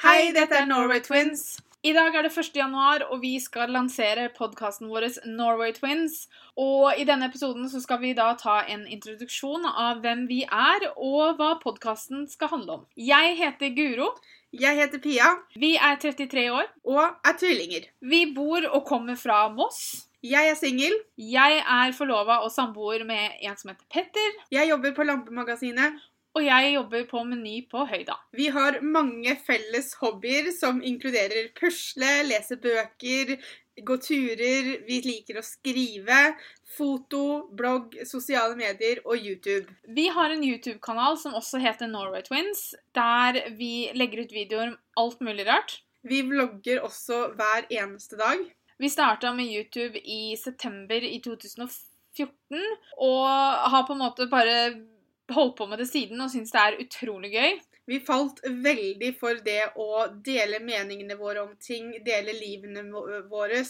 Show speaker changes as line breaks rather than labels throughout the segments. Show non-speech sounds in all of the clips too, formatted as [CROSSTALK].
Hei, dette er Norway Twins.
I dag er det 1. januar, og vi skal lansere podkasten vår Norway Twins. Og i denne episoden så skal vi da ta en introduksjon av hvem vi er, og hva podkasten skal handle om. Jeg heter Guro.
Jeg heter Pia
Vi er 33 år.
og er tvillinger.
Vi bor og kommer fra Moss.
Jeg er singel.
Jeg er forlova og samboer med en som heter Petter.
Jeg jobber på Lampemagasinet.
Og jeg jobber på Meny på Høyda.
Vi har mange felles hobbyer som inkluderer pusle, lese bøker, gå turer. Vi liker å skrive. Foto, blogg, sosiale medier og YouTube.
Vi har en YouTube-kanal som også heter Norway Twins, der vi legger ut videoer om alt mulig rart.
Vi vlogger også hver eneste dag.
Vi starta med YouTube i september i 2014, og har på en måte bare holdt på med det siden og syns det er utrolig gøy.
Vi falt veldig for det å dele meningene våre om ting, dele livene vå- våre.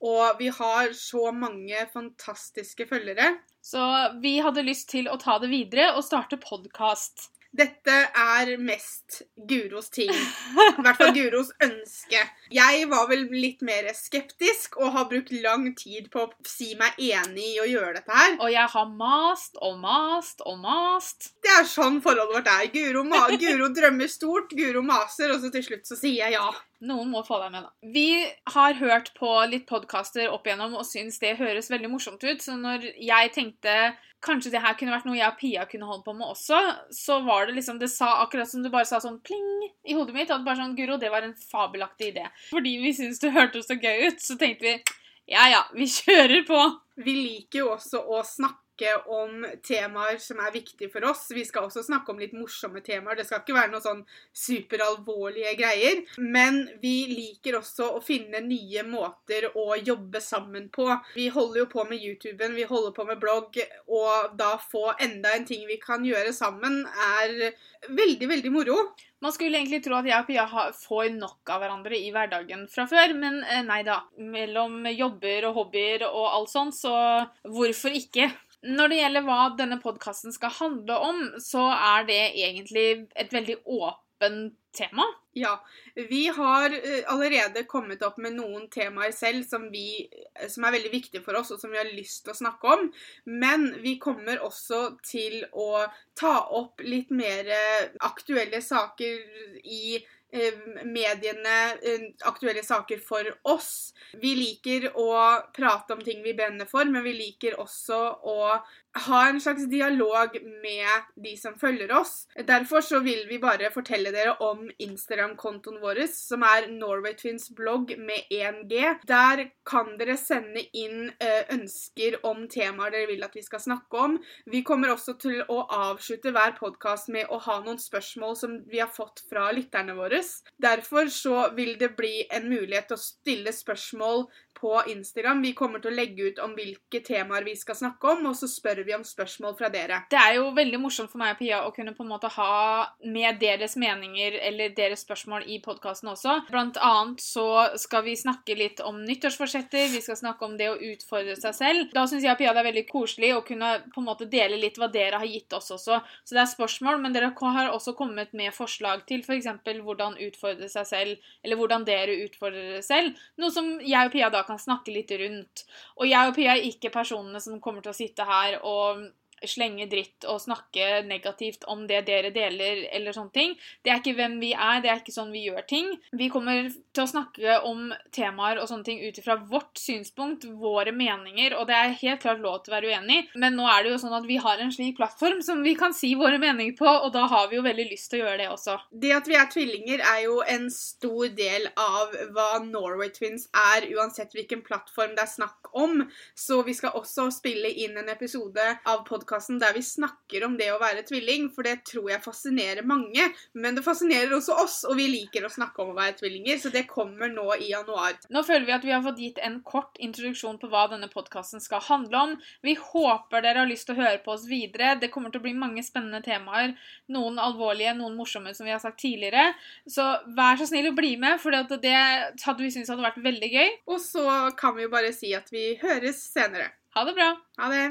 Og vi har så mange fantastiske følgere.
Så vi hadde lyst til å ta det videre og starte podkast.
Dette er mest Guros ting. [LAUGHS] I hvert fall Guros ønske. Jeg var vel litt mer skeptisk og har brukt lang tid på å si meg enig i å gjøre dette her.
Og jeg har mast og mast og mast.
Det er sånn forholdet vårt er. Guro, Guro drømmer stort, Guro maser, og så til slutt så sier jeg ja.
Noen må få deg med, da. Vi har hørt på litt podkaster opp igjennom og syns det høres veldig morsomt ut. Så når jeg tenkte kanskje det her kunne vært noe jeg og Pia kunne holdt på med også, så var det liksom Det sa akkurat som du bare sa sånn pling i hodet mitt. At bare sånn Guro, det var en fabelaktig idé. Fordi vi syns det hørtes så gøy ut, så tenkte vi ja ja, vi kjører på.
Vi liker jo også å snakke om temaer som er viktige for oss. Vi skal også snakke om litt morsomme temaer. Det skal ikke være noe sånn superalvorlige greier. Men vi liker også å finne nye måter å jobbe sammen på. Vi holder jo på med YouTuben, vi holder på med blogg, og da få enda en ting vi kan gjøre sammen, er veldig, veldig moro.
Man skulle egentlig tro at jeg og Pia får nok av hverandre i hverdagen fra før, men eh, nei da. Mellom jobber og hobbyer og alt sånt, så hvorfor ikke? Når det gjelder hva denne podkasten skal handle om, så er det egentlig et veldig åpent tema.
Ja, vi har eh, allerede kommet opp med noen temaer selv som, vi, som er veldig viktige for oss, og som vi har lyst til å snakke om. Men vi kommer også til å ta opp litt mer aktuelle saker i mediene, eh, aktuelle saker for oss. Vi liker å prate om ting vi brenner for, men vi liker også å ha en slags dialog med de som følger oss. Derfor så vil vi bare fortelle dere om Instagram-kontoen vår, som er Norway Twins blogg med 1G. Der kan dere sende inn eh, ønsker om temaer dere vil at vi skal snakke om. Vi kommer også til å avslutte hver podkast med å ha noen spørsmål som vi har fått fra lytterne våre. Derfor så vil det bli en mulighet til å stille spørsmål på Instagram. Vi kommer til å legge ut om hvilke temaer vi skal snakke om, og så spør vi om spørsmål fra dere.
Det er jo veldig morsomt for meg og Pia å kunne på en måte ha med deres meninger eller deres spørsmål i podkasten også. Blant annet så skal vi snakke litt om nyttårsforsetter, vi skal snakke om det å utfordre seg selv. Da syns jeg og Pia det er veldig koselig å kunne på en måte dele litt hva dere har gitt oss også. Så det er spørsmål, men dere har også kommet med forslag til f.eks. hvordan utfordre seg selv, eller hvordan dere utfordrer dere selv. Noe som jeg og Pia da kan snakke litt rundt. Og jeg og Pia er ikke personene som kommer til å sitte her og Um. Slenge dritt og snakke negativt om det dere deler, eller sånne ting. Det er ikke hvem vi er, det er ikke sånn vi gjør ting. Vi kommer til å snakke om temaer og sånne ting ut ifra vårt synspunkt, våre meninger, og det er helt klart lov til å være uenig, men nå er det jo sånn at vi har en slik plattform som vi kan si våre meninger på, og da har vi jo veldig lyst til å gjøre det også.
Det at vi er tvillinger er jo en stor del av hva Norway Twins er, uansett hvilken plattform det er snakk om. Så vi skal også spille inn en episode av podkasten der vi snakker om det å være tvilling, for det tror jeg fascinerer mange. Men det fascinerer også oss, og vi liker å snakke om å være tvillinger, så det kommer nå i januar.
Nå føler vi at vi har fått gitt en kort introduksjon på hva denne podkasten skal handle om. Vi håper dere har lyst til å høre på oss videre. Det kommer til å bli mange spennende temaer. Noen alvorlige, noen morsomme, som vi har sagt tidligere. Så vær så snill å bli med, for det hadde vi syntes hadde vært veldig gøy.
Og så kan vi jo bare si at vi høres senere.
Ha det bra!
Ha det!